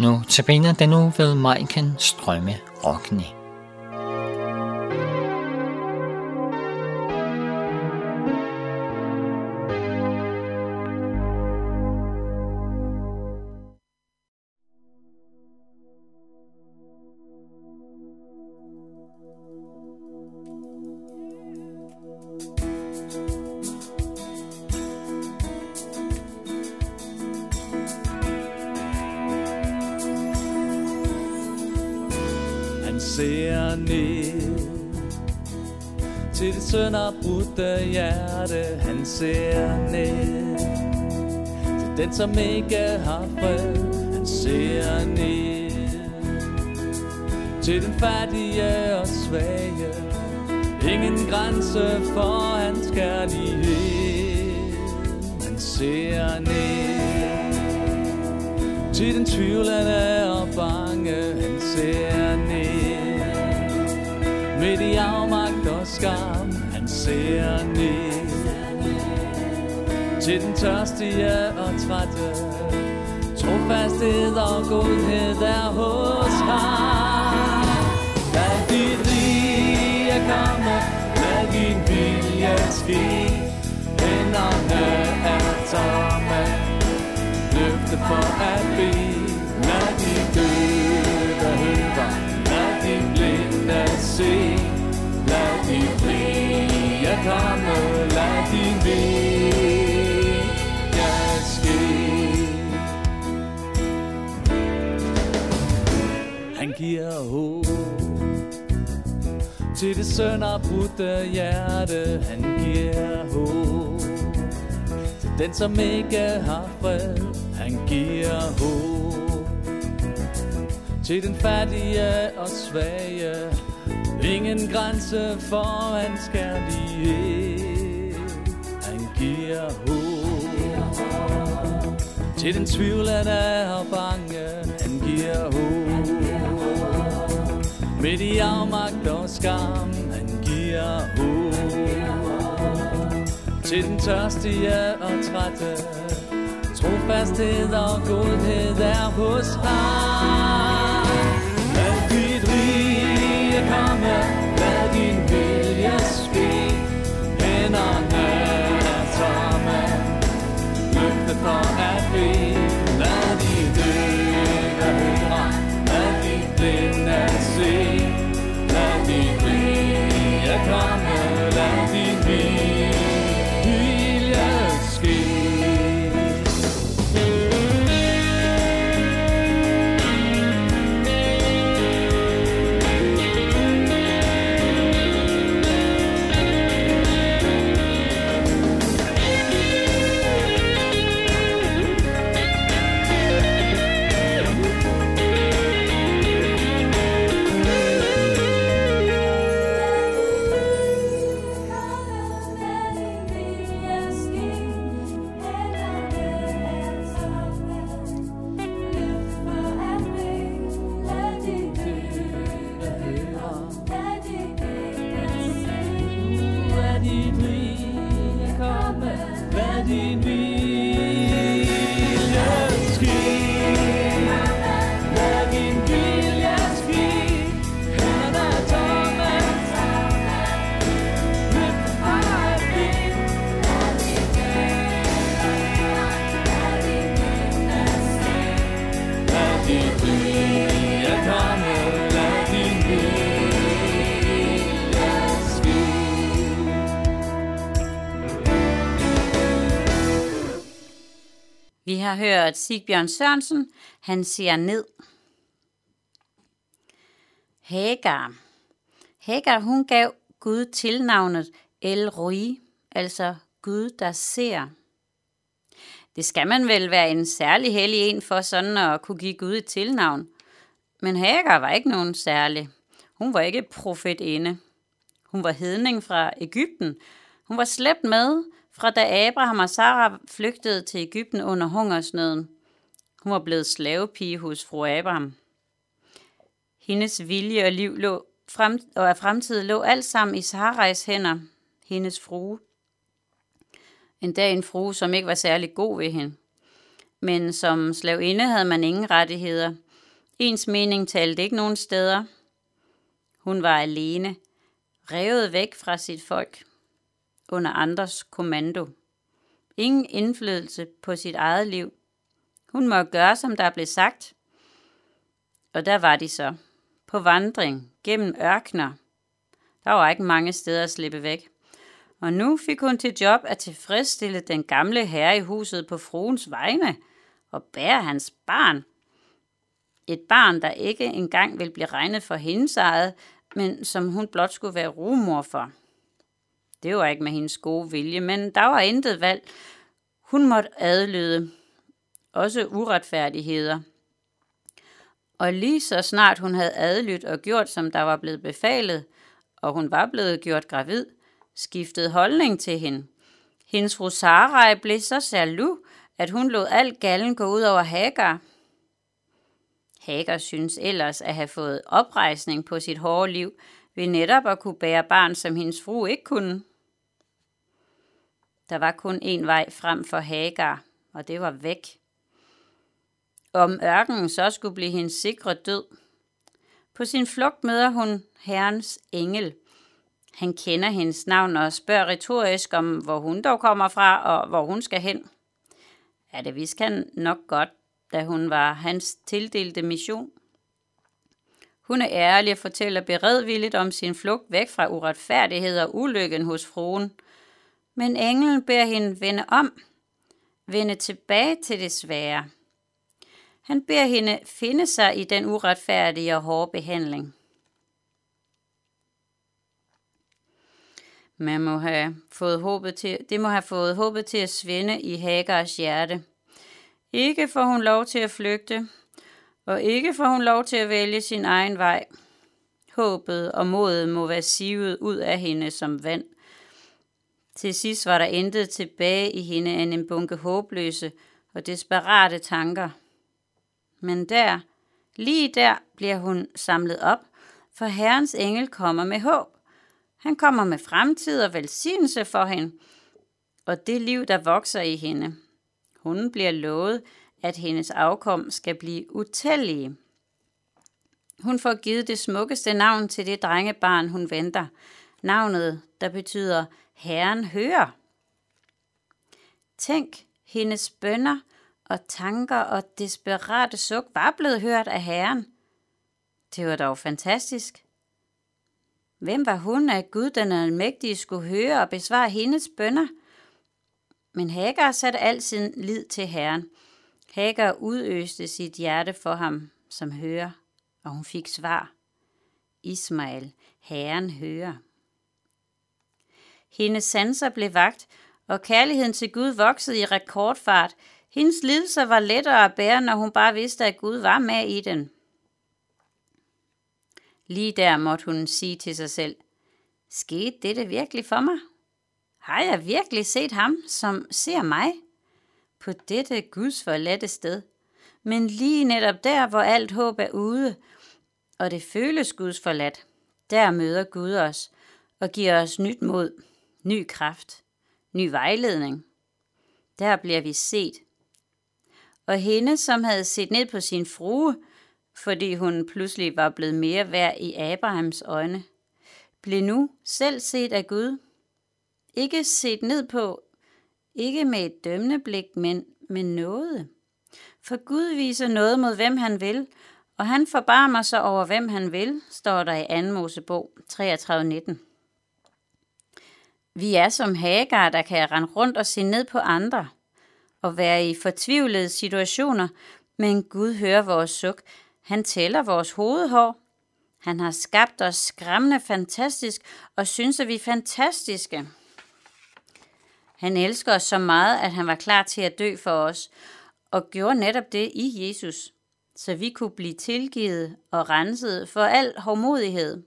Nu tabiner den nu ved Majken Strømme Rockne. Ned. Til det sønderbrudte hjerte Han ser ned. Til den som ikke har fred Han ser ned. Til den fattige og svage Ingen grænse for hans kærlighed Han ser ned. Til den tvivlende og bange, han ser i afmagt og skam, han ser ned. Til den tørstige og trætte, trofasthed og godhed er hos ham. Lad dit rige komme, lad din vilje ske. Hænderne er tomme, løfte for at bede. Komme, lad din vilje ske. Han giver håb til det sønderbrudte hjerte. Han giver håb til den, som ikke har fred. Han giver håb til den fattige og svage. Ingen grænse for hans kærlighed. Han giver håb til den tvivlende og bange. Han giver håb midt i afmagt og skam. Han giver håb til den tørstige og trætte. Trofasthed og godhed er hos ham. Lad dit rige Vi har hørt Sigbjørn Sørensen, han ser ned. Hagar. Hagar, hun gav Gud tilnavnet El Roi, altså Gud, der ser. Det skal man vel være en særlig hellig en for sådan at kunne give Gud et tilnavn. Men Hagar var ikke nogen særlig. Hun var ikke profetinde. Hun var hedning fra Ægypten. Hun var slæbt med fra da Abraham og Sara flygtede til Ægypten under hungersnøden. Hun var blevet slavepige hos fru Abraham. Hendes vilje og liv lå frem, og af fremtid lå alt sammen i Sarais hænder, hendes frue. En dag en frue, som ikke var særlig god ved hende. Men som slavinde havde man ingen rettigheder. Ens mening talte ikke nogen steder. Hun var alene, revet væk fra sit folk, under andres kommando. Ingen indflydelse på sit eget liv. Hun må gøre, som der blev sagt. Og der var de så, på vandring gennem ørkner. Der var ikke mange steder at slippe væk. Og nu fik hun til job at tilfredsstille den gamle herre i huset på fruens vegne og bære hans barn. Et barn, der ikke engang vil blive regnet for hendes eget, men som hun blot skulle være rumor for. Det var ikke med hendes gode vilje, men der var intet valg. Hun måtte adlyde. Også uretfærdigheder. Og lige så snart hun havde adlydt og gjort, som der var blevet befalet, og hun var blevet gjort gravid, skiftede holdning til hende. Hendes fru Sarai blev så jaloux, at hun lod alt gallen gå ud over Hagar. Hagar synes ellers at have fået oprejsning på sit hårde liv ved netop at kunne bære barn, som hendes fru ikke kunne. Der var kun en vej frem for Hagar, og det var væk. Om ørkenen så skulle blive hendes sikre død. På sin flugt møder hun herrens engel. Han kender hendes navn og spørger retorisk om, hvor hun dog kommer fra og hvor hun skal hen. Ja, det vidste han nok godt, da hun var hans tildelte mission. Hun er ærlig og fortæller beredvilligt om sin flugt væk fra uretfærdighed og ulykken hos fruen. Men englen beder hende vende om, vende tilbage til det svære. Han beder hende finde sig i den uretfærdige og hårde behandling. Man må have fået håbet til, det må have fået håbet til at svinde i Hagars hjerte. Ikke får hun lov til at flygte, og ikke får hun lov til at vælge sin egen vej. Håbet og modet må være sivet ud af hende som vand. Til sidst var der intet tilbage i hende end en bunke håbløse og desperate tanker. Men der, lige der, bliver hun samlet op, for Herrens engel kommer med håb. Han kommer med fremtid og velsignelse for hende, og det liv, der vokser i hende. Hun bliver lovet, at hendes afkom skal blive utallige. Hun får givet det smukkeste navn til det drengebarn, hun venter. Navnet, der betyder Herren hører. Tænk, hendes bønder og tanker og desperate suk var blevet hørt af Herren. Det var dog fantastisk. Hvem var hun, at Gud den almægtige skulle høre og besvare hendes bønder? Men Hagar satte al sin lid til Herren. Hagar udøste sit hjerte for ham, som hører, og hun fik svar. Ismael, Herren hører. Hendes sanser blev vagt, og kærligheden til Gud voksede i rekordfart. Hendes lidelser var lettere at bære, når hun bare vidste, at Gud var med i den. Lige der måtte hun sige til sig selv, skete dette virkelig for mig? Har jeg virkelig set ham, som ser mig? På dette Guds forladte sted. Men lige netop der, hvor alt håb er ude, og det føles Guds forladt, der møder Gud os og giver os nyt mod, ny kraft, ny vejledning. Der bliver vi set. Og hende, som havde set ned på sin frue, fordi hun pludselig var blevet mere værd i Abrahams øjne, blev nu selv set af Gud. Ikke set ned på, ikke med et dømmende blik, men med noget. For Gud viser noget mod hvem han vil, og han forbarmer sig over hvem han vil, står der i 2. Mosebog 33.19. Vi er som Hagar, der kan rende rundt og se ned på andre, og være i fortvivlede situationer, men Gud hører vores suk. Han tæller vores hovedhår. Han har skabt os skræmmende fantastisk, og synes, at vi er fantastiske. Han elsker os så meget, at han var klar til at dø for os, og gjorde netop det i Jesus, så vi kunne blive tilgivet og renset for al hårdmodighed,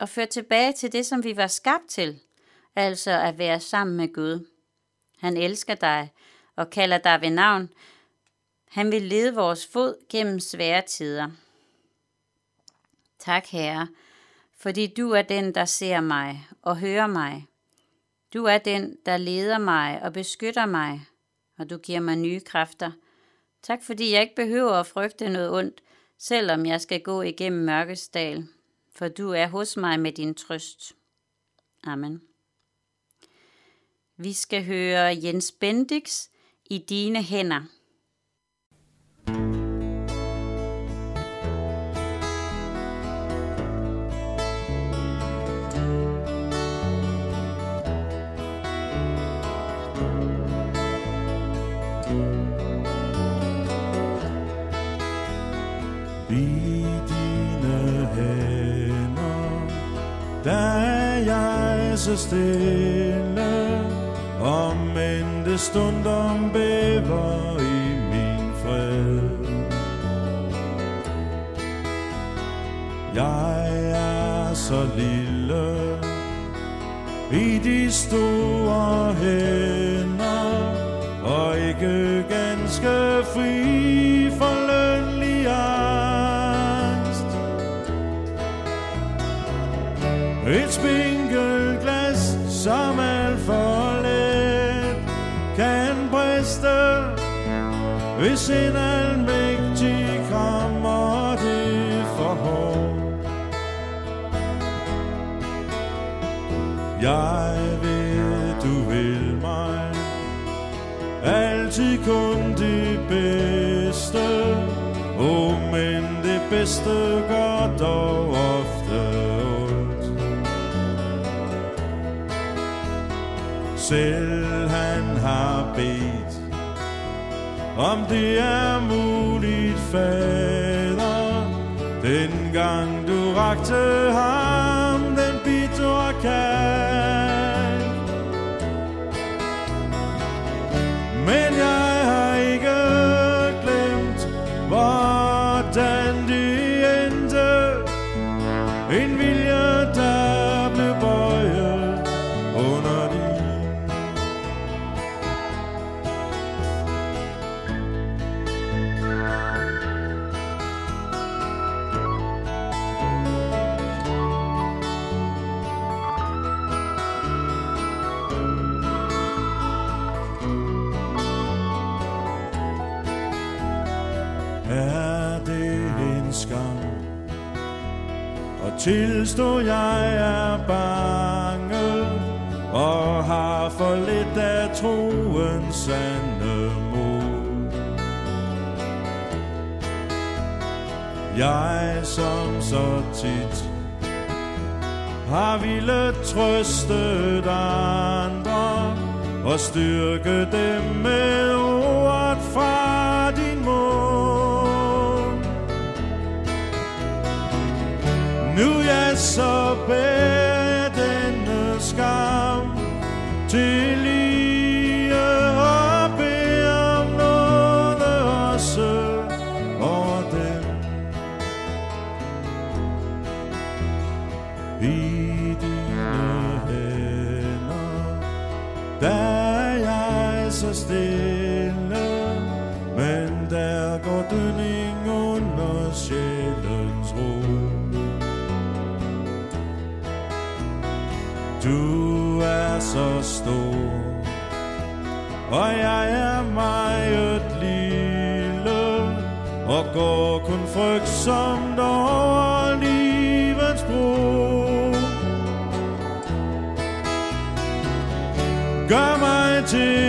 og ført tilbage til det, som vi var skabt til, altså at være sammen med Gud. Han elsker dig og kalder dig ved navn. Han vil lede vores fod gennem svære tider. Tak, Herre, fordi du er den, der ser mig og hører mig. Du er den, der leder mig og beskytter mig, og du giver mig nye kræfter. Tak fordi jeg ikke behøver at frygte noget ondt. selvom jeg skal gå igennem mørkesdal, for du er hos mig med din trøst. Amen. Vi skal høre Jens Bendix i dine hænder. Dine hænder, der er jeg så stille, om end det stundom bæver i min fred. Jeg er så lille i de store hænder, og ikke ganske fri hvis almægtig krammer det for hårdt. Jeg ved, du vil mig Altid kun det bedste Oh, um men det bedste gør dog ofte ondt Selv han har bedt om det er muligt, fader. Dengang du rakte ham tilstå jeg er bange Og har for lidt af troens sande mod. Jeg som så tit har ville trøstet andre og styrke dem med jeg er meget lille, og går kun frygtsomt over livets bro. Gør mig til